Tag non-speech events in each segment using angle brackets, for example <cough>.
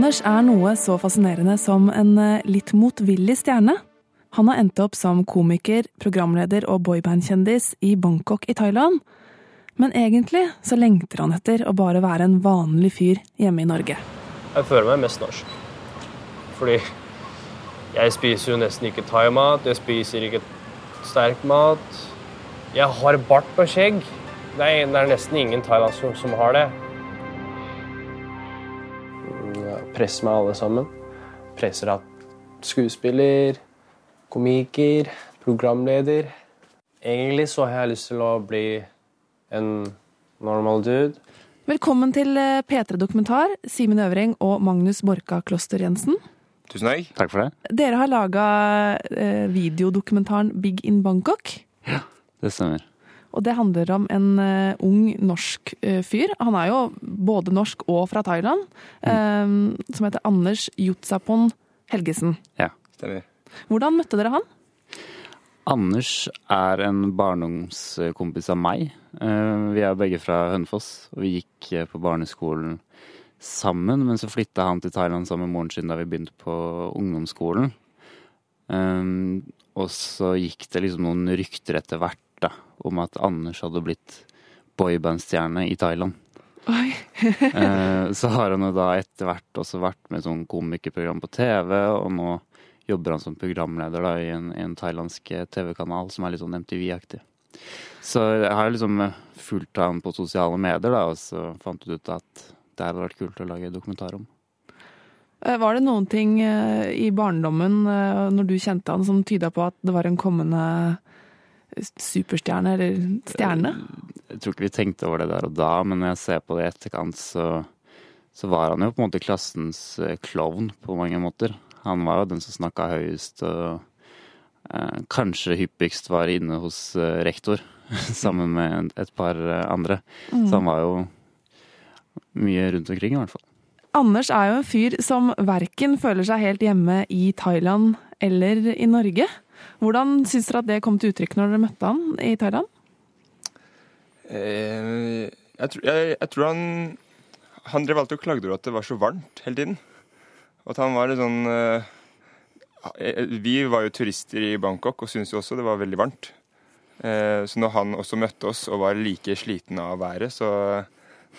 Anders er noe så fascinerende som en eh, litt motvillig stjerne. Han har endt opp som komiker, programleder og boybandkjendis i Bangkok i Thailand. Men egentlig så lengter han etter å bare være en vanlig fyr hjemme i Norge. Jeg føler meg mest norsk. Fordi jeg spiser jo nesten ikke thaimat, jeg spiser ikke sterk mat. Jeg har bart og skjegg. Det er, nesten ingen thailandsk som har det. Presser meg alle sammen. Presser at skuespiller, komiker, programleder. Egentlig så har jeg lyst til å bli en normal dude. Velkommen til eh, P3 Dokumentar, Simen Øvring og Magnus Borka Kloster Jensen. Tusen takk. Takk for det. Dere har laga eh, videodokumentaren Big in Bangkok. Ja, Det stemmer. Og det handler om en uh, ung norsk uh, fyr. Han er jo både norsk og fra Thailand. eh, som heter Anders Jutsapon Helgesen. Ja. Stemmer. Hvordan møtte dere han? Anders er en barndomskompis av meg. Uh, Vi er begge fra Hønefoss, og vi gikk på barneskolen sammen. Men så flytta han til Thailand sammen med moren sin da vi begynte på ungdomsskolen. Um, og så gikk det liksom noen rykter etter hvert da, om at Anders hadde blitt boybandstjerne i Thailand. <laughs> Eh, så har han jo da etter hvert også vært med i sånn komikerprogram på TV, og nå jobber han som programleder da, i en, en thailandsk TV-kanal som er litt sånn MTV-aktig. Så jeg har liksom fulgt han på sosiale medier, da, og så fant du ut at det hadde vært kult å lage dokumentar om. Eh, Var det noen ting eh, i barndommen, eh, når du kjente han, som tyda på at det var en kommende superstjerne, eller stjerne? Jeg tror ikke vi tenkte over det der og da, men når jeg ser på det i etterkant, så, så var han jo på en måte klassens eh, klovn på mange måter. Han var jo den som snakka høyest og eh, kanskje hyppigst var inne hos eh, rektor <laughs> sammen med et par eh, andre. Så han var jo mye rundt omkring, i hvert fall. Anders er jo en fyr som verken føler seg helt hjemme i Thailand eller i Norge. Hvordan syns dere at det kom til uttrykk når dere møtte han i Thailand? Eh, jeg, tror- jeg, jeg tror han Han drev alltid og klagde over at det var så varmt hele tiden. Og at han var litt sånn eh, eh, Vi var jo turister i Bangkok og syntes jo også det var veldig varmt. Eh, så når han også møtte oss og var like sliten av været, så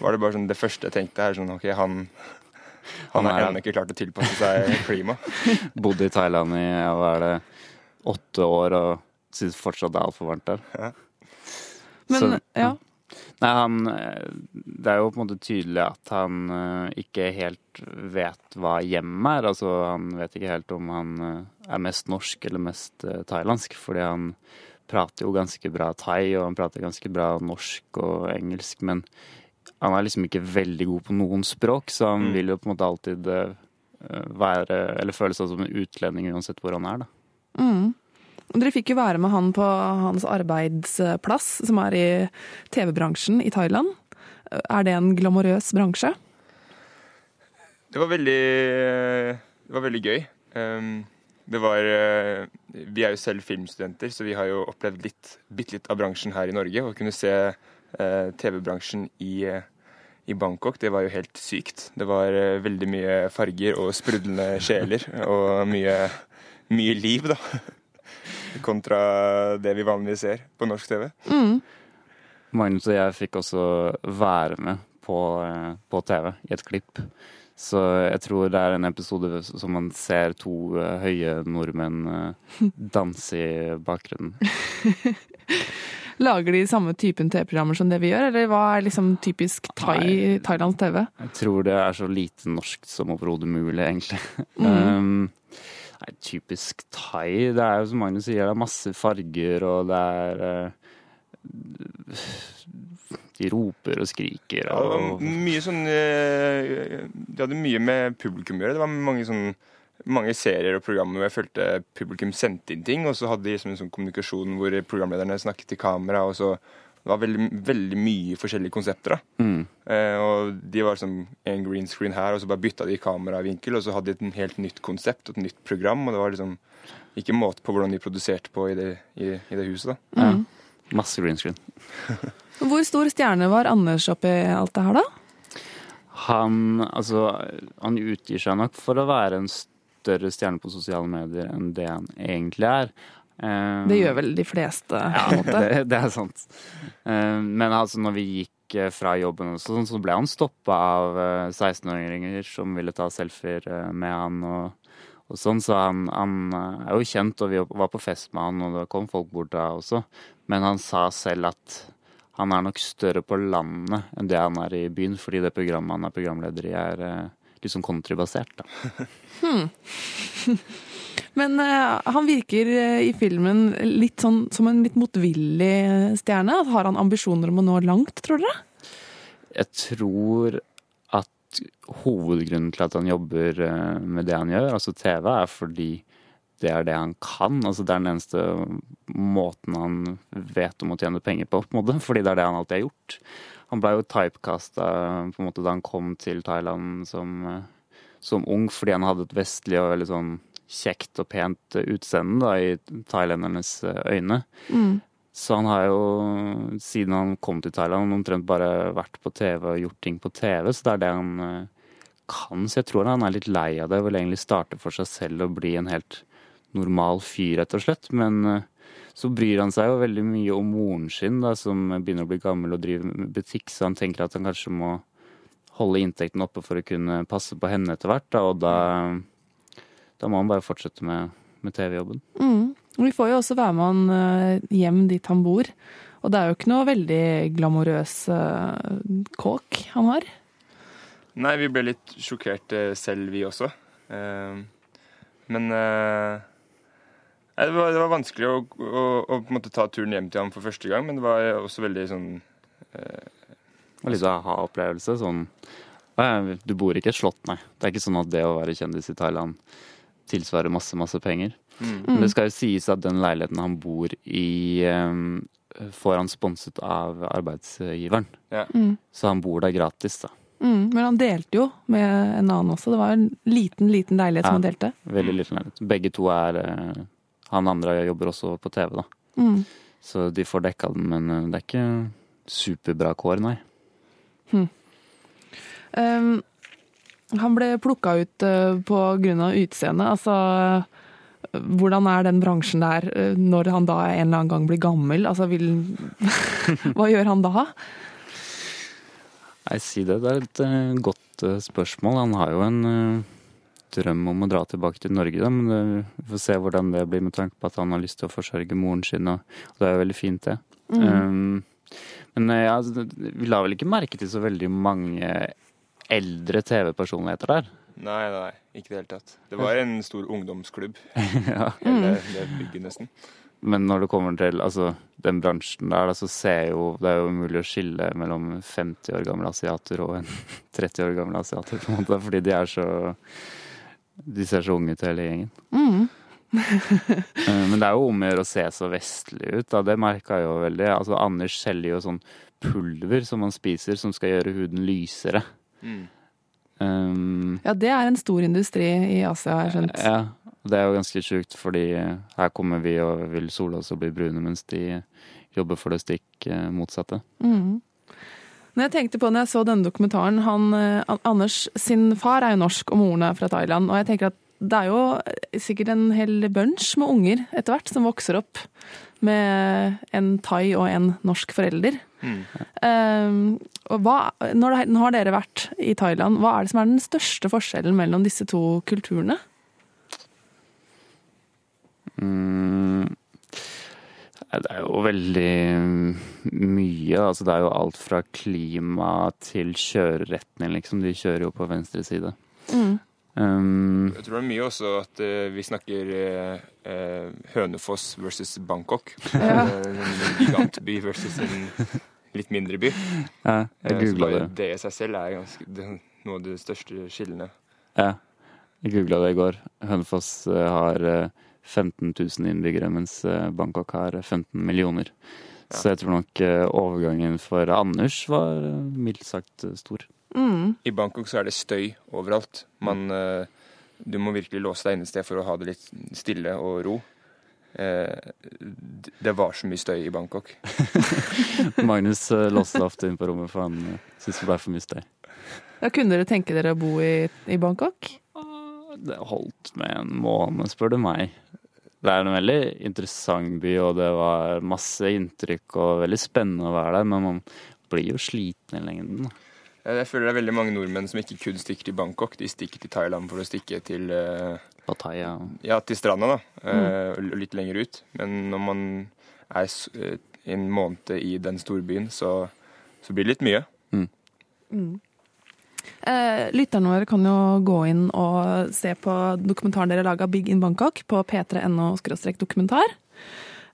var det bare sånn det første jeg tenkte her sånn OK, han han Han har er- ennå ikke klart å tilpasse seg klima. <laughs> Bodde i Thailand i hva er det, åtte år og syns fortsatt det er altfor varmt der. Ja. Men Så- ja. Nei, han eh, Det er jo på en måte tydelig at han eh, ikke helt vet hva hjem er. Altså, han vet ikke helt om han eh, er mest norsk eller mest thailandsk, fordi han prater jo ganske bra thai, og han prater ganske bra norsk og engelsk, men han er liksom ikke veldig god på noen språk, så han Mm. vil jo på en måte alltid være Eller føle seg som en utlending uansett hvor han er, da. Mm. Dere fikk jo være med han på hans arbeidsplass, som er i TV-bransjen i Thailand. Er det en glamorøs bransje? Det var veldig, det var veldig gøy. Um, det var eh, Vi er jo selv filmstudenter, så vi har jo opplevd litt, bitte litt av bransjen her i Norge. Å kunne se eh, TV-bransjen i, i Bangkok, det var jo helt sykt. Det var eh, veldig mye farger og sprudlende sjeler og mye, mye liv, da. <laughs> Kontra det vi vanligvis ser på norsk TV. Mm. Magnus og jeg fikk også være med på, eh, på TV i et klipp. Så jeg tror det er en episode som man ser to eh, høye nordmenn eh, <laughs> danse i bakgrunnen. <laughs> Lager de samme typen TV-programmer som det vi gjør, eller hva er liksom typisk thai, thailandsk TV? Jeg tror det er så lite norsk som overhodet mulig, egentlig. Mm. Um, nei, typisk thai. Det er jo som Magnus sier, det er masse farger, og det er eh, De roper og skriker Ja, det var mye sånn eh, De hadde mye med publikum å gjøre. Det var mange sånn mange serier og programmer hvor jeg følte publikum sendte inn ting, og så hadde de liksom en sånn kommunikasjon hvor programlederne snakket til kamera, og så det var veldig, veldig mye forskjellige konsepter. da. mm. Eh, og de var som en green screen her, og så bare bytta de kameravinkel, og så hadde de et helt nytt konsept og et nytt program, og det var liksom ikke måte på hvordan de produserte på i det, i, i det huset. da. ja. Mm. Masse green screen. <laughs> Hvor stor stjerne var Anders oppi alt det her, da? Han, altså, han utgir seg nok for å være en større stjerne på sosiale medier enn det han egentlig er. Eh, Det gjør vel de fleste, Ja, <laughs> det, det er sant. Eh, Men altså, når vi gikk eh, fra jobben, og sånn, så ble han stoppa av eh, 16-åringer som ville ta selfier eh, med han. og, og sånn, Så han, han eh, er jo kjent, og vi var på fest med han, og det kom folk bort da også. Men han sa selv at han er nok større på landet enn det han er i byen, fordi det programmet han er programleder i, er liksom countrybasert. da. <laughs> <laughs> Men uh, han virker uh, i filmen litt sånn som en litt motvillig stjerne. Har han ambisjoner om å nå langt, tror dere? Jeg tror at hovedgrunnen til at han jobber uh, med det han gjør, altså TV, er fordi det er det han kan. Altså det er den eneste måten han vet om å tjene penger på, på en måte, fordi det er det han alltid har gjort. Han ble jo typecasta da han kom til Thailand som, som ung, fordi han hadde et vestlig og veldig sånn kjekt og pent utseende da, i thailendernes øyne. øyne. Så han har jo, siden han kom til Thailand, omtrent bare vært på TV og gjort ting på TV. Så det er det han eh, kan. Så jeg tror han er litt lei av det. Vil egentlig starte for seg selv og bli en helt normal fyr, rett og slett. Men eh, så bryr han seg jo veldig mye om moren sin, da, som begynner å bli gammel og driver med butikk. Så han tenker at han kanskje må holde inntekten oppe for å kunne passe på henne etter hvert. Da, og da, da må han bare fortsette med, med TV-jobben. Mm. Vi får jo også være med han eh, hjem dit han bor. Og det er jo ikke noe veldig glamorøs eh, kåk han har. Nei, vi ble litt sjokkert eh, selv, vi også. Eh, Men eh, det, var, det var vanskelig å, å, å på en måte ta turen hjem til ham for første gang, men det var også veldig sånn Og litt aha-opplevelse. Sånn Du bor ikke i et slott, nei. Det er ikke sånn at det å være kjendis i Thailand tilsvarer masse, masse penger. Men det skal jo sies at den leiligheten han bor i, eh, får han sponset av arbeidsgiveren. Ja. Så han bor der gratis, da. Mm. Men han delte jo med en annen også. Det var en liten, liten leilighet som han delte. Veldig liten leilighet. Begge to er eh, Han andre jobber også på TV, da. Mm. Så de får dekka den, men eh, det er ikke superbra kår, nei. Um, han ble plukka ut uh, på grunn av utseendet. Altså, hvordan er den bransjen der uh, når han da en eller annen gang blir gammel? Altså, vil <laughs> Hva gjør han da? Nei, si det. Det er et eh, godt eh, spørsmål. Han har jo en eh, drøm om å dra tilbake til Norge, da, men det, vi får se hvordan det blir med tanke på at han har lyst til å forsørge moren sin, og, og det er jo veldig fint, det. Um, men eh, ja, altså, vi la vel ikke merke til så veldig mange eldre TV-personligheter der. Nei, nei, ikke i det hele tatt. Det var en stor ungdomsklubb. <laughs> ja. Hele det bygget, nesten. Men når det kommer til altså, den bransjen der, så ser jo Det er jo umulig å skille mellom 50 år gamle asiater og en <laughs> 30 år gammel asiater, på en måte, fordi de er så De ser så unge ut, hele gjengen. Mm. <laughs> Men det er jo om å gjøre å se så vestlig ut, da. Det merka jeg jo veldig. Altså, Anders selger jo sånn pulver som man spiser, som skal gjøre huden lysere. Mm. Um, Ja, det er en stor industri i Asia, har jeg skjønt. ja, det er jo ganske sjukt, fordi her kommer vi og vil sole oss og bli brune, mens de jobber for det stikk eh, motsatte. Mm. Når jeg tenkte på når jeg så denne dokumentaren, han, eh, Anders sin far er jo norsk og moren er fra Thailand, og jeg tenker at det er jo sikkert en hel bunch med unger etter hvert som vokser opp med en thai og en norsk forelder. Mm. Og hva, nå har dere vært i Thailand, hva er det som er den største forskjellen mellom disse to kulturene? Mm, det er jo veldig mye. Altså, det er jo alt fra klima til kjøreretning, liksom. De kjører jo på venstre side. Um, Jeg tror det er mye også at uh, vi snakker eh, Hønefoss versus Bangkok. <laughs> Ja. En gigantby versus en litt mindre by. ja, jeg googla det. det i seg selv er ganske, det, noe av de største skillene. Ja, jeg googla det i går. Hønefoss har eh, 15 000 innbyggere, mens Bangkok har 15 millioner. Så jeg tror nok overgangen for Anders var mildt sagt stor. Mm. I Bangkok så er det støy overalt. Man, eh, du må virkelig låse deg inne et sted for å ha det litt stille og ro. Eh, det var så mye støy i Bangkok. <laughs> Magnus uh, låste seg ofte inn på rommet, for han uh, syntes det ble for mye støy. Da kunne dere tenke dere å bo i, i Bangkok? Det holdt med en måned, spør du meg. Det er en veldig interessant by, og det var masse inntrykk og veldig spennende å være der, men man blir jo sliten i lengden. Jeg føler det er veldig mange nordmenn som ikke kun stikker til Bangkok. De stikker til Thailand for å stikke til, eh, Pattaya. ja, til stranda, da. eh, og Litt lenger ut. Men når man er eh, en måned i den storbyen, så, så blir det litt mye. Eh, lytterne våre kan jo gå inn og se på dokumentaren dere laga Big in Bangkok på p3.no dokumentar.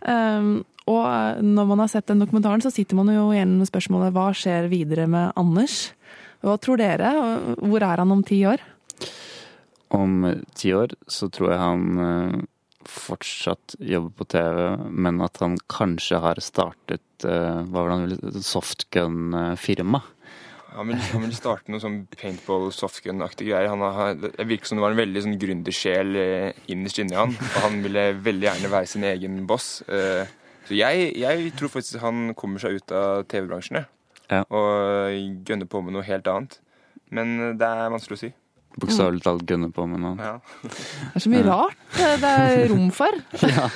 Um, og når man har sett den dokumentaren, så sitter man jo igjen med spørsmålet hva skjer videre med Anders? Hva tror dere? Hvor er han om ti år? Om ti år så tror jeg han eh, fortsatt jobber på TV, men at han kanskje har startet eh, hva var det han ville, softgun-firma. Han vil, vil starte noe sånn paintball, softgun-aktige greier. Han har, det virker som det var en veldig sånn gründersjel eh, innerst inni han. Og han ville veldig gjerne være sin egen boss. Eh, Så jeg, jeg tror faktisk han kommer seg ut av TV-bransjen. Ja. Og gønner på med noe helt annet. Men eh, det er vanskelig å si. Bokstavelig talt gønne på med noe. Ja. <laughs> Det er så mye rart eh, det er <laughs> rom for. <laughs> Ja,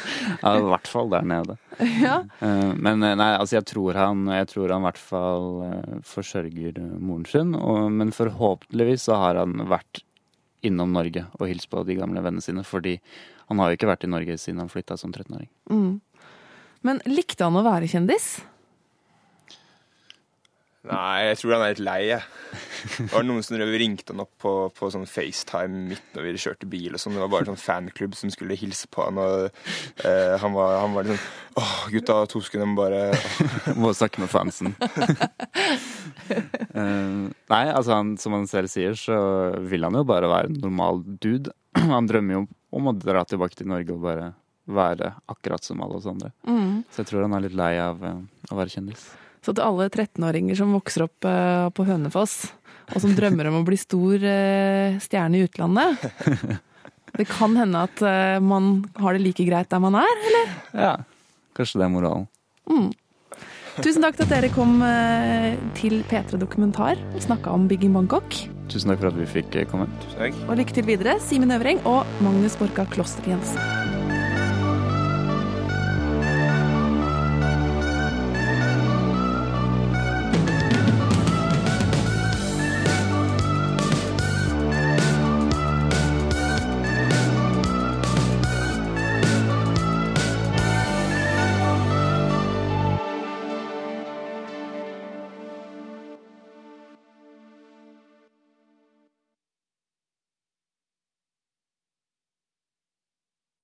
ja, i hvert fall der nede. Ja. Eh, Men nei, altså jeg tror han Jeg tror han i hvert fall forsørger moren sin. Og, men forhåpentligvis så har han vært innom Norge og hilst på de gamle vennene sine. Fordi han har jo ikke vært i Norge siden han flytta som 13-åring. Mm. Men likte han å være kjendis? Nei, jeg tror han er litt lei, jeg. Det var noen som ringte han opp på, på sånn FaceTime midt når vi kjørte bil og sånn. Det var bare sånn fanklubb som skulle hilse på han, og eh, han, var, han var litt sånn Åh, gutta, to sekunder, må bare <laughs> Må snakke med fansen. uh, <laughs> nei, altså han, som han selv sier, så vil han jo bare være en normal dude. <clears throat> Han drømmer jo om å dra tilbake til Norge og bare være akkurat som alle oss andre. Mm. Så jeg tror han er litt lei av uh, å være kjendis. Så til alle 13-åringer som vokser opp eh, på Hønefoss, og som drømmer om å bli stor eh, stjerne i utlandet <laughs> Det kan hende at eh, man har det like greit der man er, eller? Ja, kanskje det er moralen. Tusen takk til at dere kom til P3 Dokumentar og snakka om Big in Bangkok. Tusen takk for at vi fikk komme. Tusen takk. Og lykke til videre, Simen Øvreng og Magnus Borka Kloster Jensen.